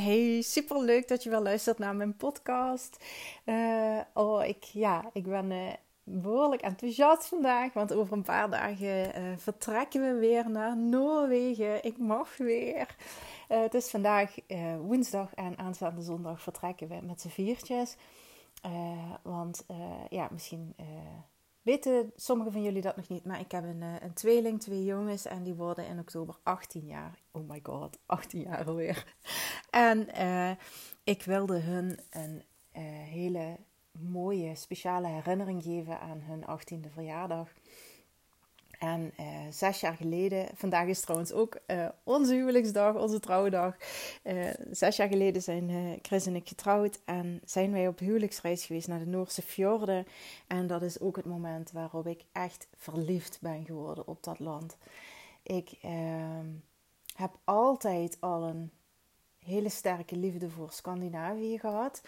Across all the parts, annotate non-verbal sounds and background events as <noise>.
Hey, super leuk dat je wel luistert naar mijn podcast. Uh, oh, ik, ja, ik ben uh, behoorlijk enthousiast vandaag, want over een paar dagen uh, vertrekken we weer naar Noorwegen. Ik mag weer. het is vandaag woensdag en aanstaande zondag vertrekken we met z'n viertjes. want ja, misschien weten sommigen van jullie dat nog niet, maar ik heb een, een, tweeling, twee jongens en die worden in oktober 18 jaar. Oh my god, <laughs> 18 jaar alweer. En uh, ik wilde hun een uh, hele mooie, speciale herinnering geven aan hun 18e verjaardag. En uh, zes jaar geleden, vandaag is trouwens ook uh, onze huwelijksdag, onze trouwdag. Uh, zes jaar geleden zijn Chris en ik getrouwd en zijn wij op huwelijksreis geweest naar de Noorse fjorden. En dat is ook het moment waarop ik echt verliefd ben geworden op dat land. Ik ehm, heb altijd al een hele sterke liefde voor Scandinavië gehad.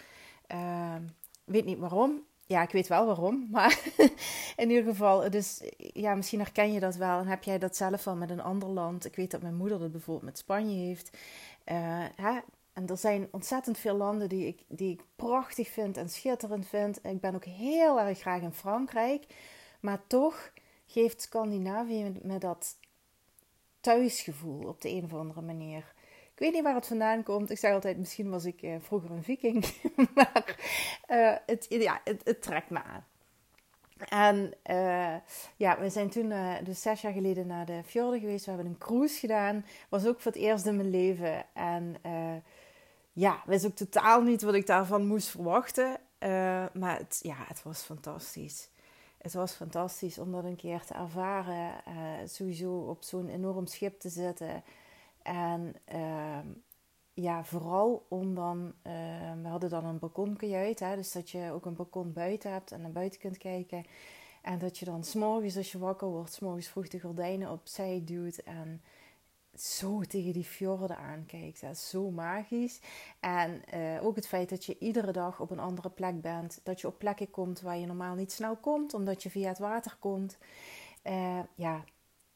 Uh, weet niet waarom. Ja, ik weet wel waarom. Maar <laughs> in ieder geval, dus ja, misschien herken je dat wel. En heb jij dat zelf wel met een ander land? Ik weet dat mijn moeder dat bijvoorbeeld met Spanje heeft. Uh, hè? En er zijn ontzettend veel landen die ik, die ik prachtig vind en schitterend vind. Ik ben ook heel erg graag in Frankrijk. Maar toch geeft Scandinavië me dat thuisgevoel op de een of andere manier weet niet waar het vandaan komt. Ik zeg altijd, misschien was ik uh, vroeger een viking. <laughs> maar uh, het, ja, het, trekt me aan. En uh, ja, we zijn toen dus zes jaar geleden naar de fjorden geweest. We hebben een cruise gedaan. Was ook voor het eerst in mijn leven. En ja, wist ook totaal niet wat ik daarvan moest verwachten. maar het, ja, het was fantastisch. Het was fantastisch om dat een keer te ervaren. sowieso op zo'n enorm schip te zitten en uh, ja, vooral om dan, uh, we hadden dan een balkonkajuit, hè, dus dat je ook een balkon buiten hebt en naar buiten kunt kijken. En dat je dan s'morgens als je wakker wordt, s'morgens vroeg de gordijnen opzij duwt en zo tegen die fjorden aankijkt. Dat is zo magisch. En uh, ook het feit dat je iedere dag op een andere plek bent. Dat je op plekken komt waar je normaal niet snel komt, omdat je via het water komt. Uh, ja,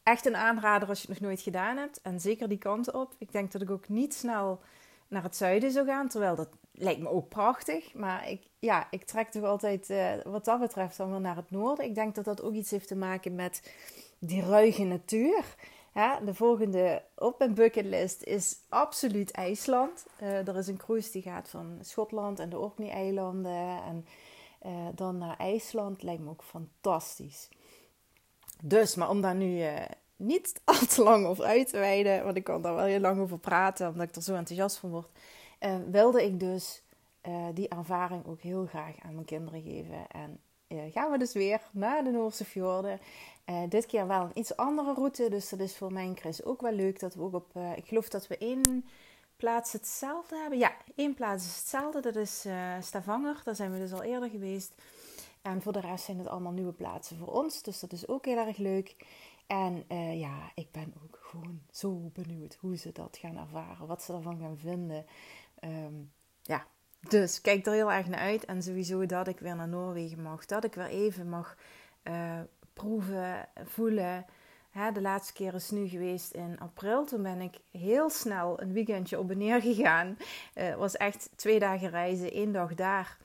echt een aanrader als je het nog nooit gedaan hebt. En zeker die kant op. Ik denk dat ik ook niet snel naar het zuiden zou gaan. Terwijl dat lijkt me ook prachtig. Maar ik, ja, ik trek toch altijd uh, wat dat betreft dan wel naar het noorden. Ik denk dat dat ook iets heeft te maken met die ruige natuur. Ja, de volgende op mijn bucketlist is absoluut IJsland. Uh, er is een cruise die gaat van Schotland en de Orkney-eilanden. En uh, dan naar IJsland. Lijkt me ook fantastisch. Dus, maar om daar nu uh, niet <laughs> al te lang over uit te wijden, want ik kan daar wel heel lang over praten, omdat ik er zo enthousiast van word, uh, wilde ik dus uh, die ervaring ook heel graag aan mijn kinderen geven. En gaan we dus weer naar de Noorse fjorden. dit keer wel een iets andere route, dus dat is voor mij en Chris ook wel leuk. Dat we ook op, ik geloof dat we één plaats hetzelfde hebben. Ja, één plaats is hetzelfde, dat is Stavanger. Daar zijn we dus al eerder geweest. En voor de rest zijn het allemaal nieuwe plaatsen voor ons. Dus dat is ook heel erg leuk. En uh, ja, ik ben ook gewoon zo benieuwd hoe ze dat gaan ervaren. Wat ze ervan gaan vinden. Um, ja, dus kijk er heel erg naar uit. En sowieso dat ik weer naar Noorwegen mag. Dat ik weer even mag uh, proeven, voelen. Hè, de laatste keer is nu geweest in april. Toen ben ik heel snel een weekendje op en neer <laughs> gegaan. Het uh, was echt twee dagen reizen, één dag daar.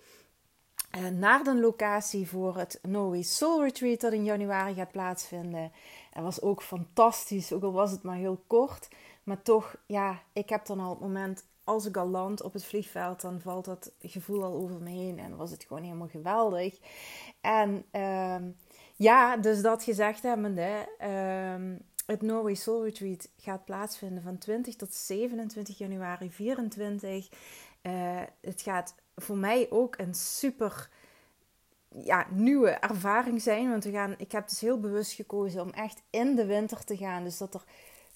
Uh, naar de locatie voor het Norway Soul Retreat dat in januari gaat plaatsvinden. Het was ook fantastisch, ook al was het maar heel kort. Maar toch, ja, ik heb dan al het moment, als ik al land op het vliegveld, dan valt dat gevoel al over me heen. En was het gewoon helemaal geweldig. En uh, ja, dus dat gezegd hebbende, uh, het Norway Soul Retreat gaat plaatsvinden van 20 tot 27 januari 24. Uh, het gaat voor mij ook een super ja, nieuwe ervaring zijn. Want we gaan, ik heb dus heel bewust gekozen om echt in de winter te gaan. Dus dat er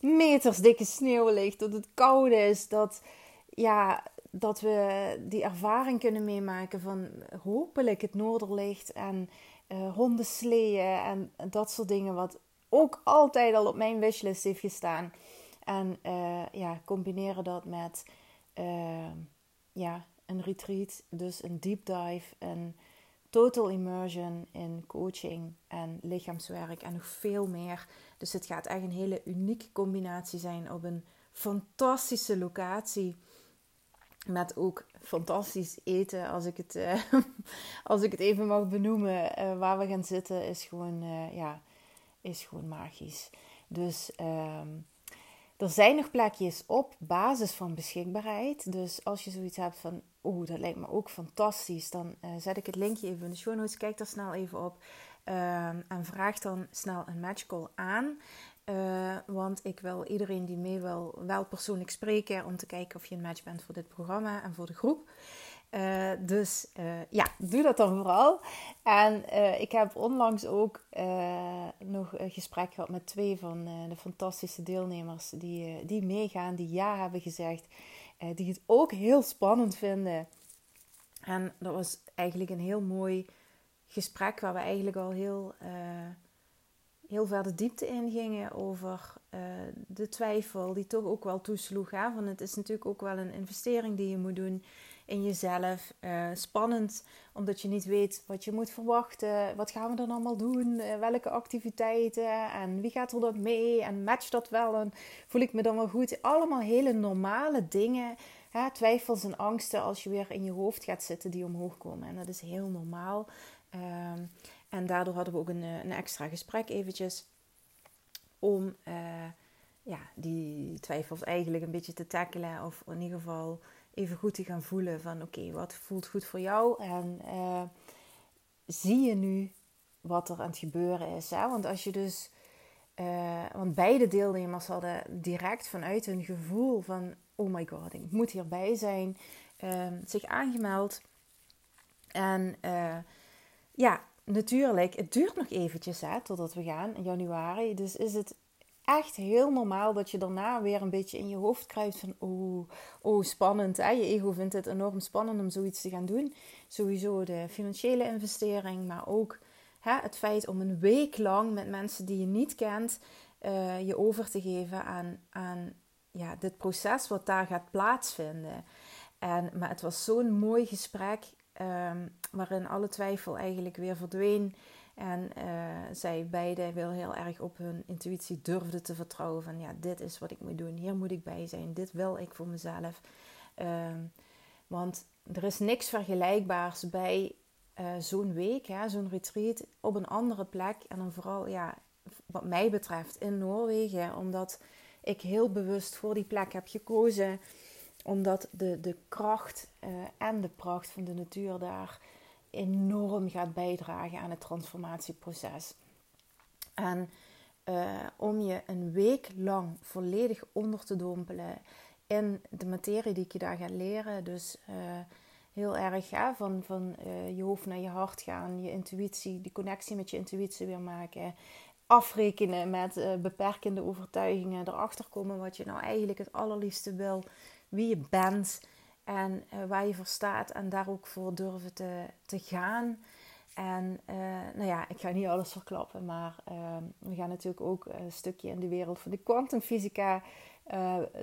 meters dikke sneeuw ligt, dat het koud is, dat, ja, dat we die ervaring kunnen meemaken van hopelijk het noorderlicht en uh, hondensleeën en dat soort dingen. Wat ook altijd al op mijn wishlist heeft gestaan. En uh, ja, combineren dat met uh, ja, een retreat, dus een deep dive, een total immersion in coaching en lichaamswerk en nog veel meer. Dus het gaat echt een hele unieke combinatie zijn op een fantastische locatie. met ook fantastisch eten, als ik het, uh, <laughs> als ik het even mag benoemen, uh, waar we gaan zitten, is gewoon, uh, ja, is gewoon magisch. Dus ehm, er zijn nog plekjes op basis van beschikbaarheid. Dus als je zoiets hebt van, oeh, dat lijkt me ook fantastisch, dan zet ik het linkje even in de show notes. Kijk daar snel even op. Um, en vraag dan snel een matchcall aan. Uh, want ik wil iedereen die mee wil wel persoonlijk spreken om te kijken of je een match bent voor dit programma en voor de groep. Uh, dus ja, doe dat dan vooral. En ik heb onlangs ook nog een gesprek gehad met twee van de fantastische deelnemers die, die meegaan, die ja hebben gezegd, die het ook heel spannend vinden. En dat was eigenlijk een heel mooi gesprek waar we eigenlijk al heel heel ver de diepte in gingen over uh, de twijfel die toch ook wel toesloeg. Hè? Van het is natuurlijk ook wel een investering die je moet doen in jezelf. Uh, spannend, omdat je niet weet wat je moet verwachten. Wat gaan we dan allemaal doen? Uh, welke activiteiten? En wie gaat er dan mee? En matcht dat wel? En voel ik me dan wel goed? Allemaal hele normale dingen. Hè? Twijfels en angsten als je weer in je hoofd gaat zitten die omhoog komen. En dat is heel normaal. Ehm, en daardoor hadden we ook een, eh, een extra gesprek eventjes om ja, die twijfels eigenlijk een beetje te tackelen. Of in ieder geval even goed te gaan voelen van oké, wat voelt goed voor jou? En uh, zie je nu wat er aan het gebeuren is? Hè? Want als je dus... Uh, want beide deelnemers hadden direct vanuit hun gevoel van... Oh my god, ik moet hierbij zijn. zich aangemeld. En ja, natuurlijk, het duurt nog eventjes hè, totdat we gaan in januari. Dus is het echt heel normaal dat je daarna weer een beetje in je hoofd kruipt van oh, oh spannend. Hè? Je ego vindt het enorm spannend om zoiets te gaan doen. Sowieso de financiële investering, maar ook hè, het feit om een week lang met mensen die je niet kent uh, je over te geven aan, aan ja, dit proces wat daar gaat plaatsvinden. En, maar het was zo'n mooi gesprek. Um, waarin alle twijfel eigenlijk weer verdween. En uh, zij beide wel heel erg op hun intuïtie durfden te vertrouwen. Van ja, dit is wat ik moet doen. Hier moet ik bij zijn. Dit wil ik voor mezelf. Uh, want er is niks vergelijkbaars bij uh, zo'n week, zo'n retreat op een andere plek. En dan vooral, ja, wat mij betreft, in Noorwegen. Omdat ik heel bewust voor die plek heb gekozen omdat de, de kracht uh, en de pracht van de natuur daar enorm gaat bijdragen aan het transformatieproces. En uh, om je een week lang volledig onder te dompelen in de materie die ik je daar ga leren. Dus uh, heel erg ja, van, van uh, je hoofd naar je hart gaan, je intuïtie, die connectie met je intuïtie weer maken. Afrekenen met beperkende overtuigingen, erachter komen wat je nou eigenlijk het allerliefste wil wie je bent en uh, waar je voor staat en daar ook voor durven te, te gaan. En uh, nou ja, ik ga niet alles verklappen, maar uh, we gaan natuurlijk ook een stukje in de wereld van de kwantumfysica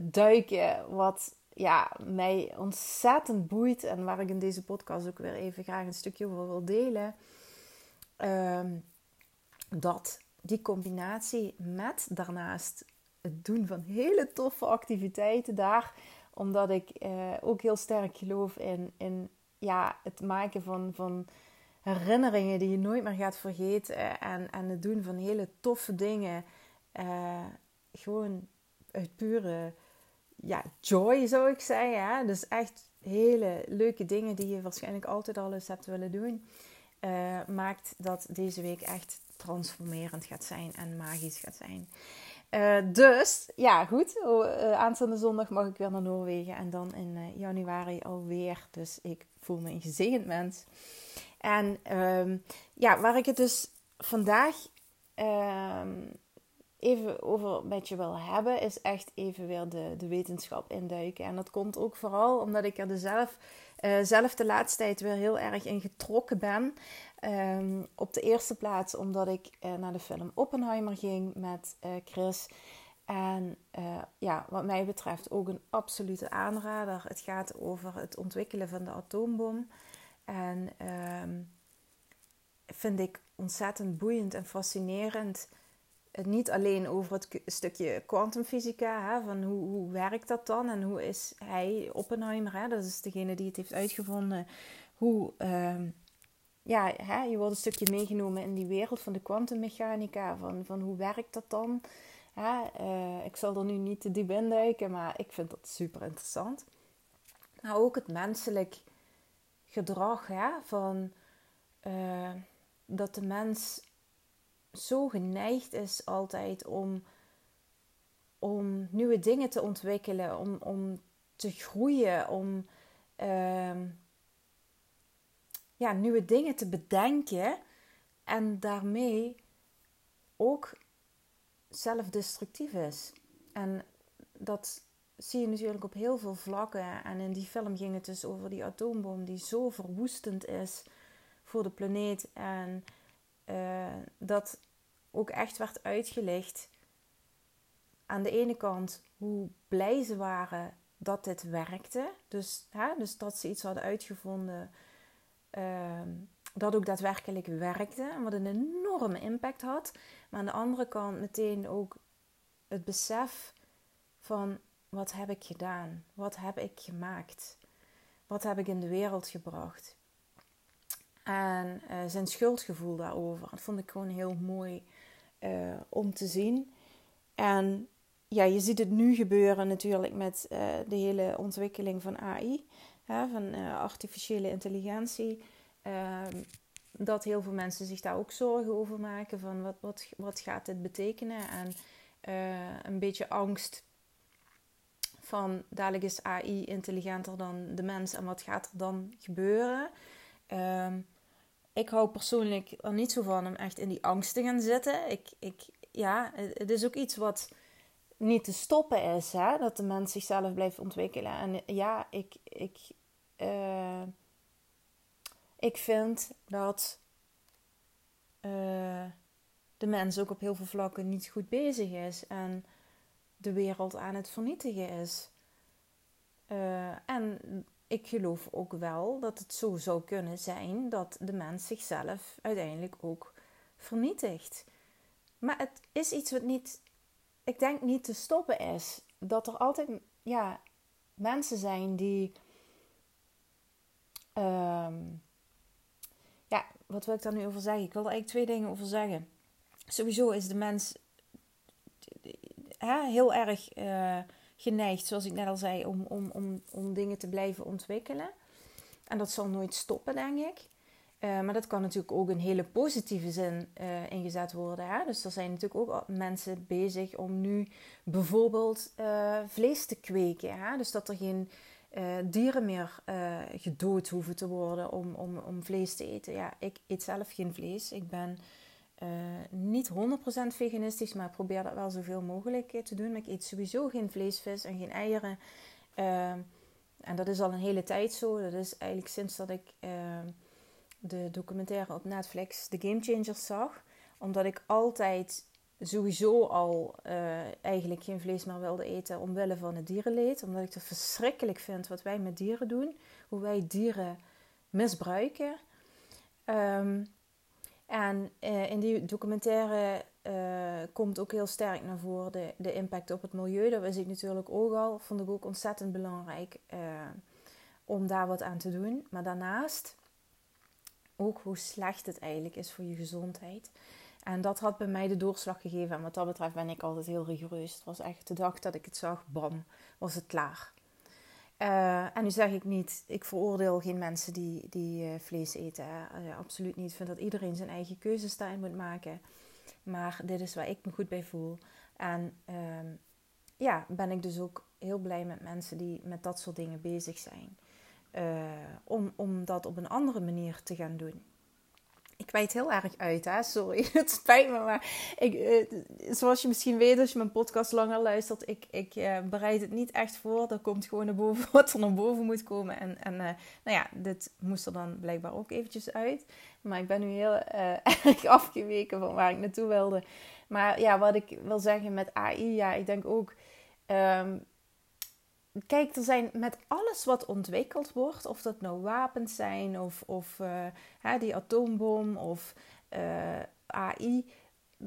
duiken, wat ja, mij ontzettend boeit en waar ik in deze podcast ook weer even graag een stukje over wil delen. Ehm, dat die combinatie met daarnaast het doen van hele toffe activiteiten daar omdat ik uh, ook heel sterk geloof in, in ja, het maken van, van herinneringen die je nooit meer gaat vergeten. En, en het doen van hele toffe dingen. Uh, gewoon uit pure ja, joy zou ik zeggen. Hè? Dus echt hele leuke dingen die je waarschijnlijk altijd al eens hebt willen doen. Uh, maakt dat deze week echt transformerend gaat zijn en magisch gaat zijn. Uh, dus, ja, goed. Uh, aanstaande zondag mag ik weer naar Noorwegen. En dan in uh, januari alweer. Dus ik voel me een gezegend mens. En um, ja, waar ik het dus vandaag um, even over met je wil hebben, is echt even weer de, de wetenschap induiken. En dat komt ook vooral omdat ik er de zelf, zelf de laatste tijd weer heel erg in getrokken ben. Um, op de eerste plaats omdat ik uh, naar de film Oppenheimer ging met uh, Chris. En uh, ja, wat mij betreft ook een absolute aanrader. Het gaat over het ontwikkelen van de atoombom. En um, vind ik ontzettend boeiend en fascinerend niet alleen over het stukje kwantumfysica, van hoe, hoe werkt dat dan en hoe is hij, Oppenheimer, hè, dat is degene die het heeft uitgevonden, hoe, uh, ja, hè, je wordt een stukje meegenomen in die wereld van de kwantummechanica, van, van hoe werkt dat dan? Uh, ik zal er nu niet te diep in duiken, maar ik vind dat super interessant. Maar ook het menselijk gedrag, hè, van uh, dat de mens zo geneigd is altijd om, om nieuwe dingen te ontwikkelen, om, om te groeien, om uh, ja, nieuwe dingen te bedenken en daarmee ook zelfdestructief is. En dat zie je natuurlijk op heel veel vlakken. En in die film ging het dus over die atoombom die zo verwoestend is voor de planeet. En uh, dat ook echt werd uitgelegd. Aan de ene kant hoe blij ze waren dat dit werkte. Dus, hè, dus dat ze iets hadden uitgevonden dat ook daadwerkelijk werkte. En wat een enorme impact had. Maar aan de andere kant meteen ook het besef van wat heb ik gedaan? Wat heb ik gemaakt? Wat heb ik in de wereld gebracht? En uh, zijn schuldgevoel daarover. Dat vond ik gewoon heel mooi uh, om te zien. En ja, je ziet het nu gebeuren natuurlijk met uh, de hele ontwikkeling van AI, van artificiële intelligentie. Ehm, dat heel veel mensen zich daar ook zorgen over maken van wat, wat, wat gaat dit betekenen en een beetje angst van dadelijk is AI intelligenter dan de mens en wat gaat er dan gebeuren. Um, ik hou persoonlijk er niet zo van om echt in die angst te gaan zitten. Ik, ik, ja, het is ook iets wat niet te stoppen is, hè? dat de mens zichzelf blijft ontwikkelen. En ja, ik, ik, uh, ik vind dat uh, de mens ook op heel veel vlakken niet goed bezig is en de wereld aan het vernietigen is. Uh, en ik geloof ook wel dat het zo zou kunnen zijn dat de mens zichzelf uiteindelijk ook vernietigt. Maar het is iets wat niet, ik denk niet te stoppen is. Dat er altijd ja, mensen zijn die. Um, ja, wat wil ik daar nu over zeggen? Ik wil er eigenlijk twee dingen over zeggen. Sowieso is de mens heel erg. Uh, geneigd, zoals ik net al zei, om, om, om, om dingen te blijven ontwikkelen. En dat zal nooit stoppen, denk ik. Uh, maar dat kan natuurlijk ook in hele positieve zin uh, ingezet worden. Hè? Dus er zijn natuurlijk ook mensen bezig om nu bijvoorbeeld vlees te kweken. Hè? Dus dat er geen dieren meer gedood hoeven te worden om, om, om vlees te eten. Ja, ik eet zelf geen vlees. Ik ben uh, niet 100% veganistisch, maar probeer dat wel zoveel mogelijk te doen. Maar ik eet sowieso geen vlees, vis en geen eieren. Uh, en dat is al een hele tijd zo. Dat is eigenlijk sinds dat ik uh, de documentaire op Netflix, The Game Changers, zag. Omdat ik altijd sowieso al uh, eigenlijk geen vlees meer wilde eten omwille van het dierenleed. Omdat ik het verschrikkelijk vind wat wij met dieren doen. Hoe wij dieren misbruiken. Um, en uh, in die documentaire uh, komt ook heel sterk naar voren de, de impact op het milieu. Dat wist ik natuurlijk ook al. Vond ik ook ontzettend belangrijk om daar wat aan te doen. Maar daarnaast ook hoe slecht het eigenlijk is voor je gezondheid. En dat had bij mij de doorslag gegeven. En wat dat betreft ben ik altijd heel rigoureus. Het was echt de dag dat ik het zag, bam, was het klaar. Uh, en nu zeg ik niet, ik veroordeel geen mensen die, die uh, vlees eten. Uh, absoluut niet. Ik vind dat iedereen zijn eigen keuzes daarin moet maken. Maar dit is waar ik me goed bij voel. En ehm, ja, ben ik dus ook heel blij met mensen die met dat soort dingen bezig zijn. om, om dat op een andere manier te gaan doen ik wijd heel erg uit, hè? sorry. <laughs> Het spijt me, maar ik, eh, zoals je misschien weet als je mijn podcast langer luistert, ik, ik uh, bereid het niet echt voor. Er komt gewoon naar boven <laughs> wat er naar boven moet komen. En, en uh, nou ja, dit moest er dan blijkbaar ook eventjes uit. Maar ik ben nu heel <laughs> erg afgeweken van waar ik naartoe wilde. Maar ja, wat ik wil zeggen met AI, ja, ik denk ook... Um, kijk, er zijn met alles wat ontwikkeld wordt, of dat nou wapens zijn, of, of uh, die atoombom, of uh, AI,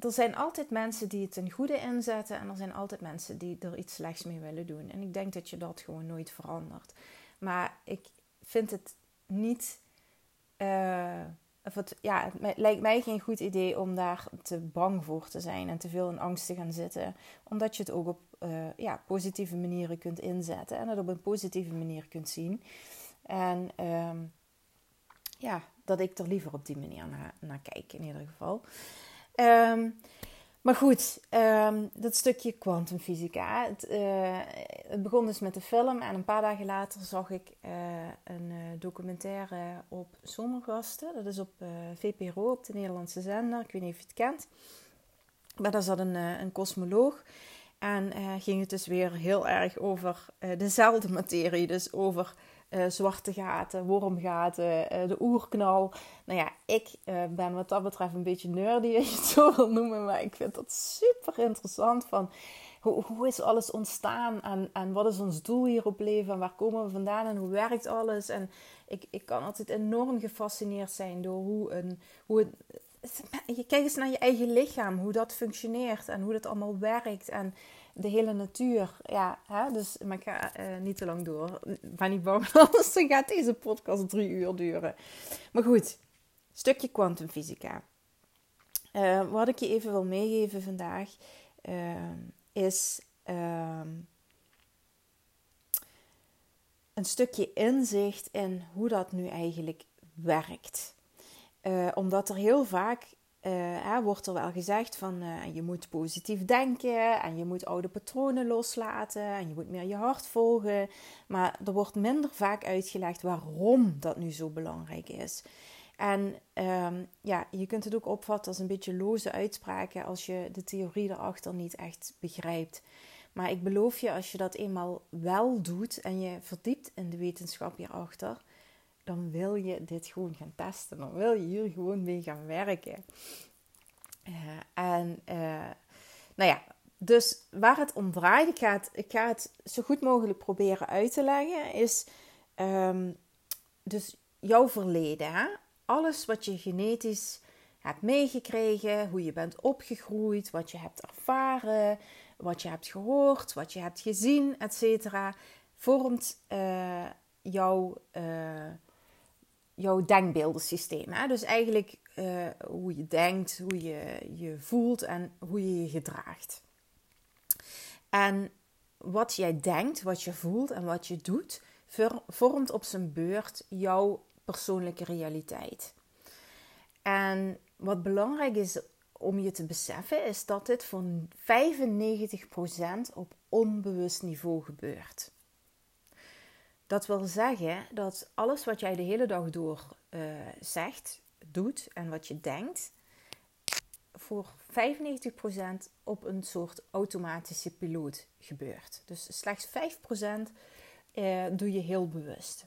er zijn altijd mensen die het ten goede inzetten en er zijn altijd mensen die er iets slechts mee willen doen. En ik denk dat je dat gewoon nooit verandert. Maar ik vind het niet. Uh, of het, ja, het lijkt mij geen goed idee om daar te bang voor te zijn en te veel in angst te gaan zitten. Omdat je het ook op uh, ja, positieve manieren kunt inzetten en het op een positieve manier kunt zien. En uh, ja, dat ik er liever op die manier naar, naar kijk in ieder geval. Um, maar goed, um, dat stukje kwantumfysica. Het, uh, het, begon dus met de film en een paar dagen later zag ik uh, een uh, documentaire op Zomergasten. Dat is op VPRO, op de Nederlandse zender. Ik weet niet of je het kent. Maar daar zat een, een kosmoloog. En ging het dus weer heel erg over dezelfde materie. Dus over uh, zwarte gaten, wormgaten, de oerknal. Nou ja, ik ben wat dat betreft een beetje nerdy, als je het zo wil noemen. Maar ik vind dat super interessant. Van hoe, hoe is alles ontstaan en, en wat is ons doel hier op leven? En waar komen we vandaan en hoe werkt alles? En ik, ik kan altijd enorm gefascineerd zijn door hoe, een, hoe het, je kijkt eens naar je eigen lichaam, hoe dat functioneert en hoe dat allemaal werkt. En de hele natuur. Ja, hè? dus maar ik ga uh, niet te lang door. Ben niet bang, anders gaat deze podcast drie uur duren. Maar goed, stukje kwantumfysica. Uh, wat ik je even wil meegeven vandaag uh, is ehm, een stukje inzicht in hoe dat nu eigenlijk werkt. omdat er heel vaak uh, wordt er wel gezegd van uh, je moet positief denken en je moet oude patronen loslaten en je moet meer je hart volgen. Maar er wordt minder vaak uitgelegd waarom dat nu zo belangrijk is. En um, ja, je kunt het ook opvatten als een beetje loze uitspraken als je de theorie erachter niet echt begrijpt. Maar ik beloof je, als je dat eenmaal wel doet en je verdiept in de wetenschap hierachter, dan wil je dit gewoon gaan testen. Dan wil je hier gewoon mee gaan werken. Uh, en uh, nou ja, dus waar het om draait, ik ga het, ik ga het zo goed mogelijk proberen uit te leggen, is um, dus jouw verleden. Hè? Alles wat je genetisch hebt meegekregen, hoe je bent opgegroeid, wat je hebt ervaren, wat je hebt gehoord, wat je hebt gezien, etc. vormt uh, jouw jouw denkbeeldensysteem. Hè? Dus eigenlijk uh, hoe je denkt, hoe je je voelt en hoe je je gedraagt. En wat jij denkt, wat je voelt en wat je doet, vormt op zijn beurt jouw persoonlijke realiteit. En wat belangrijk is om je te beseffen, is dat dit voor 95% op onbewust niveau gebeurt. Dat wil zeggen dat alles wat jij de hele dag door uh, zegt, doet en wat je denkt, voor 95% op een soort automatische piloot gebeurt. Dus slechts 5% uh, doe je heel bewust.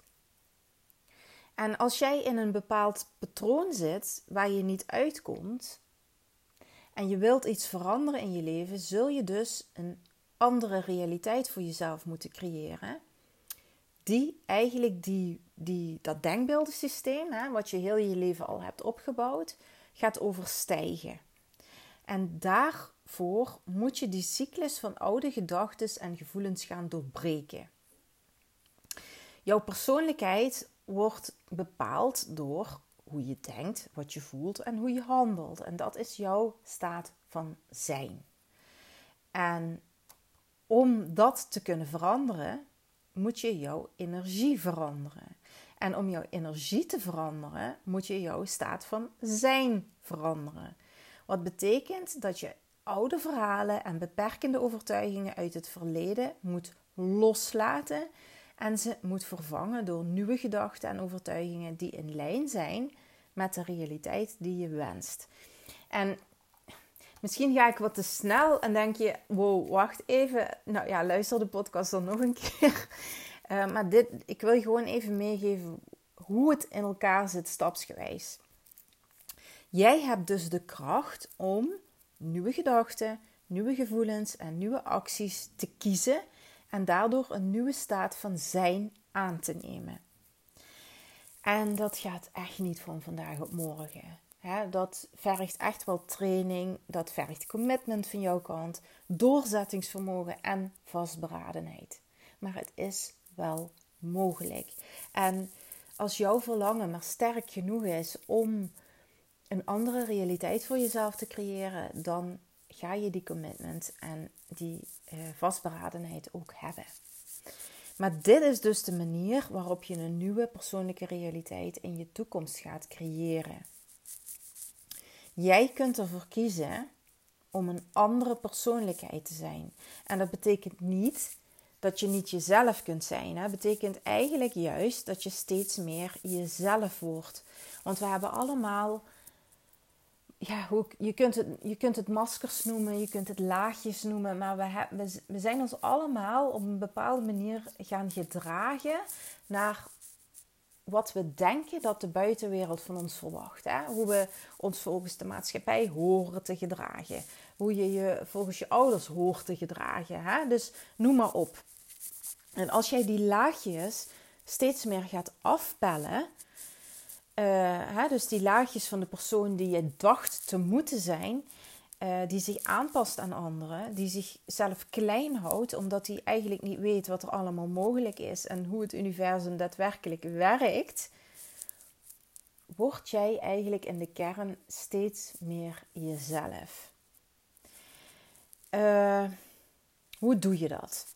En als jij in een bepaald patroon zit waar je niet uitkomt en je wilt iets veranderen in je leven, zul je dus een andere realiteit voor jezelf moeten creëren die eigenlijk die, die, dat denkbeeldensysteem, hè, wat je heel je leven al hebt opgebouwd, gaat overstijgen. En daarvoor moet je die cyclus van oude gedachten en gevoelens gaan doorbreken. Jouw persoonlijkheid wordt bepaald door hoe je denkt, wat je voelt en hoe je handelt. En dat is jouw staat van zijn. En om dat te kunnen veranderen, moet je jouw energie veranderen. En om jouw energie te veranderen, moet je jouw staat van zijn veranderen. Wat betekent dat je oude verhalen en beperkende overtuigingen uit het verleden moet loslaten en ze moet vervangen door nieuwe gedachten en overtuigingen die in lijn zijn met de realiteit die je wenst. En Misschien ga ik wat te snel en denk je: wow, wacht even. Nou ja, luister de podcast dan nog een <laughs> keer. Uh, maar dit, ik wil gewoon even meegeven hoe het in elkaar zit, stapsgewijs. Jij hebt dus de kracht om nieuwe gedachten, nieuwe gevoelens en nieuwe acties te kiezen en daardoor een nieuwe staat van zijn aan te nemen. En dat gaat echt niet van vandaag op morgen. Dat vergt echt wel training, dat vergt commitment van jouw kant, doorzettingsvermogen en vastberadenheid. Maar het is wel mogelijk. En als jouw verlangen maar sterk genoeg is om een andere realiteit voor jezelf te creëren, dan ga je die commitment en die uh, vastberadenheid ook hebben. Maar dit is dus de manier waarop je een nieuwe persoonlijke realiteit in je toekomst gaat creëren. Jij kunt ervoor kiezen om een andere persoonlijkheid te zijn. En dat betekent niet dat je niet jezelf kunt zijn. Het betekent eigenlijk juist dat je steeds meer jezelf wordt. Want we hebben allemaal ja, hoe, je, kunt het, je kunt het maskers noemen, je kunt het laagjes noemen, maar we, we zijn ons allemaal op een bepaalde manier gaan gedragen naar wat we denken dat de buitenwereld van ons verwacht. Hè? Hoe we ons volgens de maatschappij horen te gedragen. Hoe je je volgens je ouders hoort te gedragen. Hè? Dus noem maar op. En als jij die laagjes steeds meer gaat afpellen, uh, hè, dus die laagjes van de persoon die je dacht te moeten zijn, uh, die zich aanpast aan anderen, die zichzelf klein houdt omdat hij eigenlijk niet weet wat er allemaal mogelijk is en hoe het universum daadwerkelijk werkt, word jij eigenlijk in de kern steeds meer jezelf. Uh, hoe doe je dat?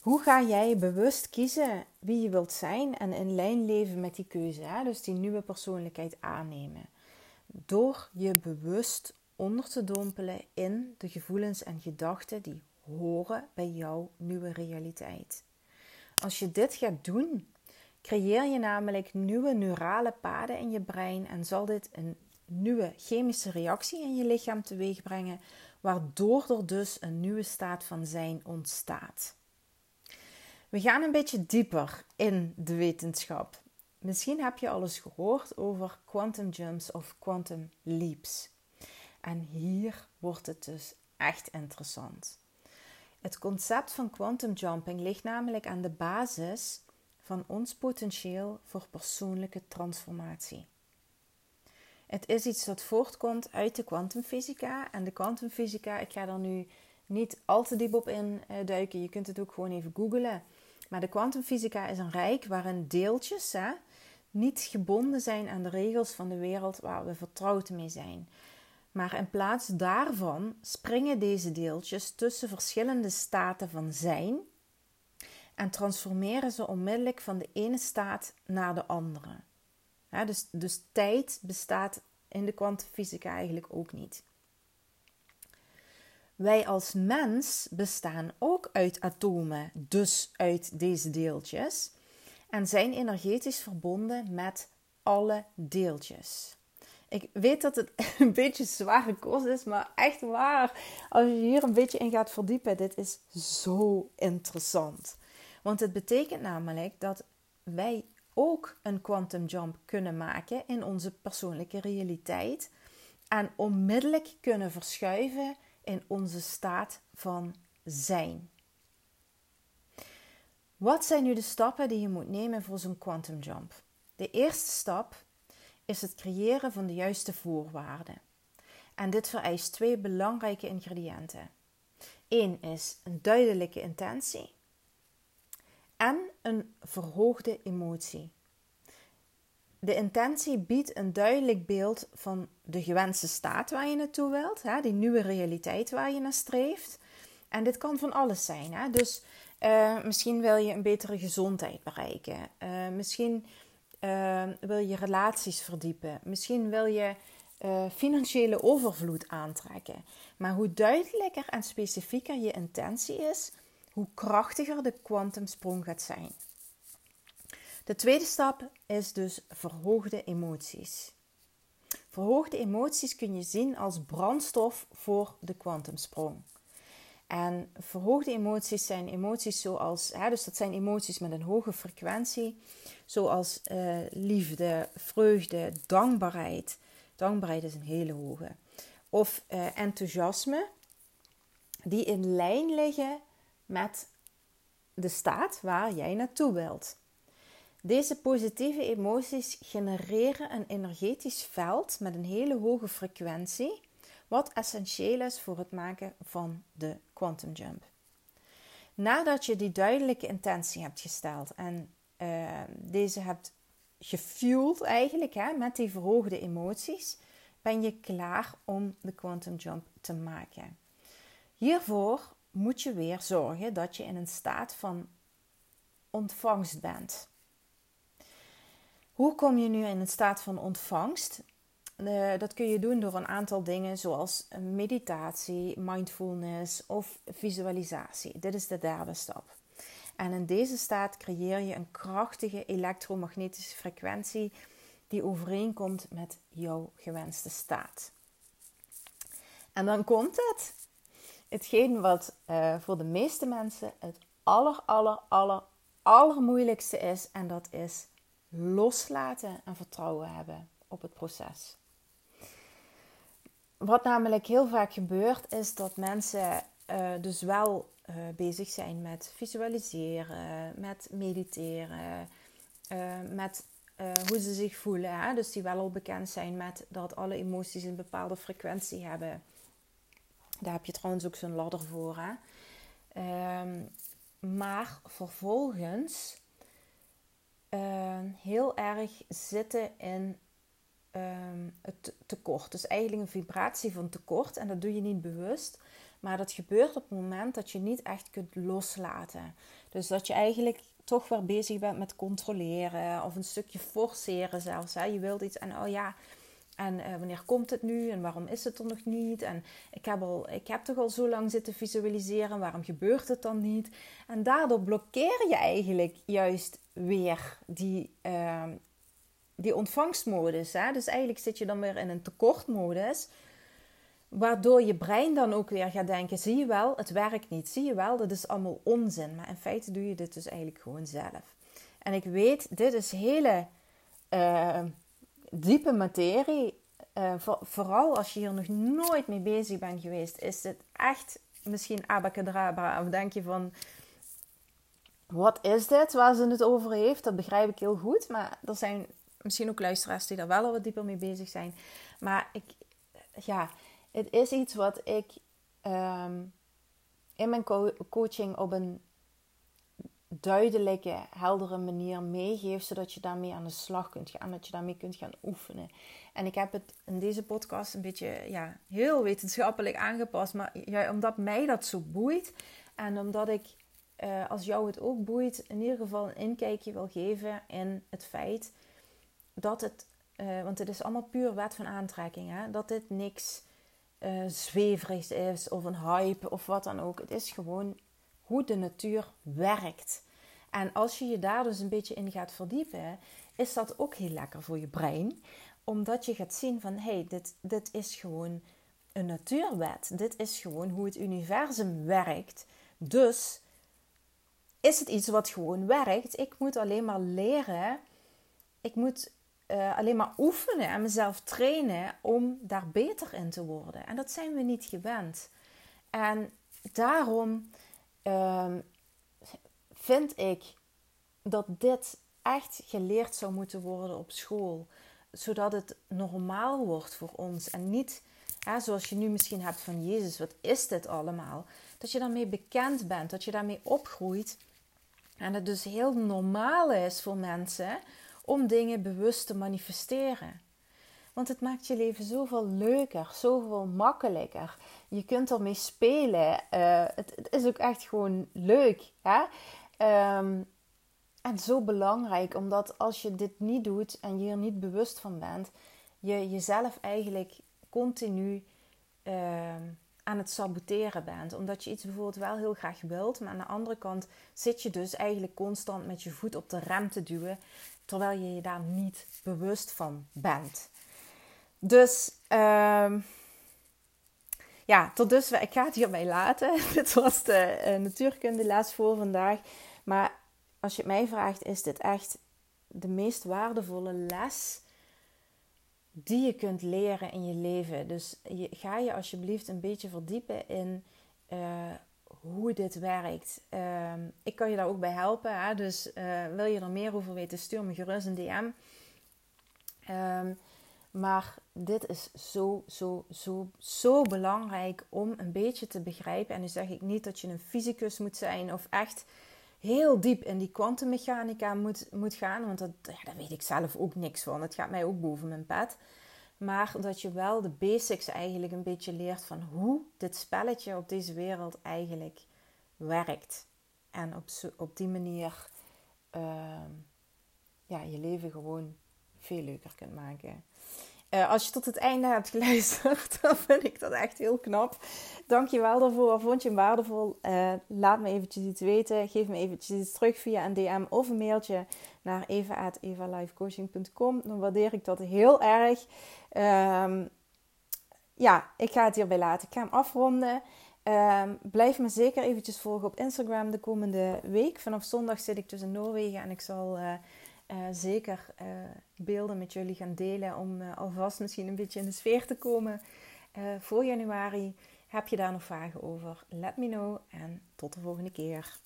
Hoe ga jij bewust kiezen wie je wilt zijn en in lijn leven met die keuze? Hè? Dus die nieuwe persoonlijkheid aannemen. Door je bewust onder te dompelen in de gevoelens en gedachten die horen bij jouw nieuwe realiteit. Als je dit gaat doen, creëer je namelijk nieuwe neurale paden in je brein en zal dit een nieuwe chemische reactie in je lichaam teweeg brengen, waardoor er dus een nieuwe staat van zijn ontstaat. We gaan een beetje dieper in de wetenschap. Misschien heb je al eens gehoord over quantum jumps of quantum leaps. En hier wordt het dus echt interessant. Het concept van quantum jumping ligt namelijk aan de basis van ons potentieel voor persoonlijke transformatie. Het is iets dat voortkomt uit de kwantumfysica. En de kwantumfysica, ik ga er nu niet al te diep op in eh, duiken. Je kunt het ook gewoon even googlen. Maar de kwantumfysica is een rijk waarin deeltjes hè, niet gebonden zijn aan de regels van de wereld waar we vertrouwd mee zijn. Maar in plaats daarvan springen deze deeltjes tussen verschillende staten van zijn en transformeren ze onmiddellijk van de ene staat naar de andere. dus, dus tijd bestaat in de kwantumfysica eigenlijk ook niet. Wij als mens bestaan ook uit atomen, dus uit deze deeltjes, en zijn energetisch verbonden met alle deeltjes. Ik weet dat het <laughs> een beetje zware kost is, maar echt waar, als je hier een beetje in gaat verdiepen, dit is zo interessant. Want het betekent namelijk dat wij ook een quantum jump kunnen maken in onze persoonlijke realiteit en onmiddellijk kunnen verschuiven in onze staat van zijn. Wat zijn nu de stappen die je moet nemen voor zo'n quantum jump? De eerste stap is het creëren van de juiste voorwaarden. En dit vereist twee belangrijke ingrediënten. Eén is een duidelijke intentie en een verhoogde emotie. De intentie biedt een duidelijk beeld van de gewenste staat waar je naartoe wilt, hè, die nieuwe realiteit waar je naar streeft. En dit kan van alles zijn. Hè? Dus uh, misschien wil je een betere gezondheid bereiken. Uh, misschien uh, wil je relaties verdiepen. Misschien wil je financiële overvloed aantrekken. Maar hoe duidelijker en specifieker je intentie is, hoe krachtiger de kwantumsprong gaat zijn. De tweede stap is dus verhoogde emoties. Verhoogde emoties kun je zien als brandstof voor de kwantumsprong. En verhoogde emoties zijn emoties zoals, hè, dus dat zijn emoties met een hoge frequentie, zoals uh, liefde, vreugde, dankbaarheid. Dankbaarheid is een hele hoge. Of uh, enthousiasme, die in lijn liggen met de staat waar jij naartoe wilt. Deze positieve emoties genereren een energetisch veld met een hele hoge frequentie, wat essentieel is voor het maken van de quantum jump. Nadat je die duidelijke intentie hebt gesteld en uh, deze hebt gefueld eigenlijk hè, met die verhoogde emoties, ben je klaar om de quantum jump te maken. Hiervoor moet je weer zorgen dat je in een staat van ontvangst bent. Hoe kom je nu in een staat van ontvangst? Uh, dat kun je doen door een aantal dingen zoals meditatie, mindfulness of visualisatie. Dit is de derde stap. En in deze staat creëer je een krachtige elektromagnetische frequentie die overeenkomt met jouw gewenste staat. En dan komt het. Hetgeen wat uh, voor de meeste mensen het aller, aller, aller, allermoeilijkste is. En dat is loslaten en vertrouwen hebben op het proces. Wat namelijk heel vaak gebeurt, is dat mensen uh, dus wel uh, bezig zijn met visualiseren, met mediteren, uh, met hoe ze zich voelen. Hè? Dus die wel al bekend zijn met dat alle emoties een bepaalde frequentie hebben. Daar heb je trouwens ook zo'n ladder voor. Hè? Um, maar vervolgens heel erg zitten in um, het tekort. Dus eigenlijk een vibratie van tekort. En dat doe je niet bewust. Maar dat gebeurt op het moment dat je niet echt kunt loslaten. Dus dat je eigenlijk toch weer bezig bent met controleren of een stukje forceren zelfs. Hè. Je wilt iets en oh ja, en uh, wanneer komt het nu en waarom is het er nog niet? En ik heb, al, ik heb toch al zo lang zitten visualiseren, waarom gebeurt het dan niet? En daardoor blokkeer je eigenlijk juist weer die, uh, die ontvangstmodus. Hè? Dus eigenlijk zit je dan weer in een tekortmodus. Waardoor je brein dan ook weer gaat denken: zie je wel, het werkt niet. Zie je wel, dat is allemaal onzin. Maar in feite doe je dit dus eigenlijk gewoon zelf. En ik weet, dit is hele uh, diepe materie. Voor, vooral als je hier nog nooit mee bezig bent geweest, is dit echt misschien abacadabra. Of denk je van: wat is dit waar ze het over heeft? Dat begrijp ik heel goed. Maar er zijn misschien ook luisteraars die daar wel al wat dieper mee bezig zijn. Maar ik, ja het is iets wat ik ehm, in mijn coaching op een duidelijke, heldere manier meegeef, zodat je daarmee aan de slag kunt gaan, dat je daarmee kunt gaan oefenen. En ik heb het in deze podcast een beetje ja, heel wetenschappelijk aangepast, maar ja, omdat mij dat zo boeit en omdat ik, uh, als jou het ook boeit, in ieder geval een inkijkje wil geven in het feit dat het, uh, want het is allemaal puur wet van aantrekking, hè, dat dit niks uh, zweverig is of een hype of wat dan ook. Het is gewoon hoe de natuur werkt. En als je je daar dus een beetje in gaat verdiepen, is dat ook heel lekker voor je brein. Omdat je gaat zien van hé, hey, dit, dit is gewoon een natuurwet. Dit is gewoon hoe het universum werkt. Dus is het iets wat gewoon werkt. Ik moet alleen maar leren. Ik moet uh, alleen maar oefenen en mezelf trainen om daar beter in te worden. En dat zijn we niet gewend. En daarom uh, vind ik dat dit echt geleerd zou moeten worden op school. Zodat het normaal wordt voor ons. En niet hè, zoals je nu misschien hebt van Jezus, wat is dit allemaal? Dat je daarmee bekend bent, dat je daarmee opgroeit. En het dus heel normaal is voor mensen om dingen bewust te manifesteren. Want het maakt je leven zoveel leuker, zoveel makkelijker. Je kunt ermee spelen. Uh, het, is ook echt gewoon leuk. Hè? Um, en zo belangrijk, omdat als je dit niet doet en je er niet bewust van bent, je jezelf eigenlijk continu uh, aan het saboteren bent. Omdat je iets bijvoorbeeld wel heel graag wilt, maar aan de andere kant zit je dus eigenlijk constant met je voet op de rem te duwen terwijl je je daar niet bewust van bent. Dus uh, ja, tot dusver. Ik ga het hierbij laten. <laughs> dit was de uh, natuurkunde les voor vandaag. Maar als je het mij vraagt, is dit echt de meest waardevolle les die je kunt leren in je leven. Dus je, ga je alsjeblieft een beetje verdiepen in uh, hoe dit werkt. Ehm, ik kan je daar ook bij helpen. Hè? Dus eh, wil je er meer over weten, stuur me gerust een DM. Ehm, maar dit is zo, zo, zo, zo belangrijk om een beetje te begrijpen. En nu zeg ik niet dat je een fysicus moet zijn of echt heel diep in die kwantummechanica moet, moet gaan. Want dat, ja, daar weet ik zelf ook niks van. Het gaat mij ook boven mijn pet. Maar dat je wel de basics eigenlijk een beetje leert van hoe dit spelletje op deze wereld eigenlijk werkt. En op, op die manier uh, ja, je leven gewoon veel leuker kunt maken. Uh, als je tot het einde hebt geluisterd, <laughs> dan vind ik dat echt heel knap. Dank je wel daarvoor. Vond je hem waardevol? Uh, laat me eventjes iets weten. Geef me eventjes iets terug via een DM of een mailtje naar eva.evalifecoaching.com. Dan waardeer ik dat heel erg. Um, ja, ik ga het hierbij laten. Ik ga hem afronden. Um, blijf me zeker eventjes volgen op Instagram de komende week. Vanaf zondag zit ik dus in Noorwegen en ik zal... Uh, uh, zeker uh, beelden met jullie gaan delen om uh, alvast misschien een beetje in de sfeer te komen voor januari. Heb je daar nog vragen over? Let me know en tot de volgende keer.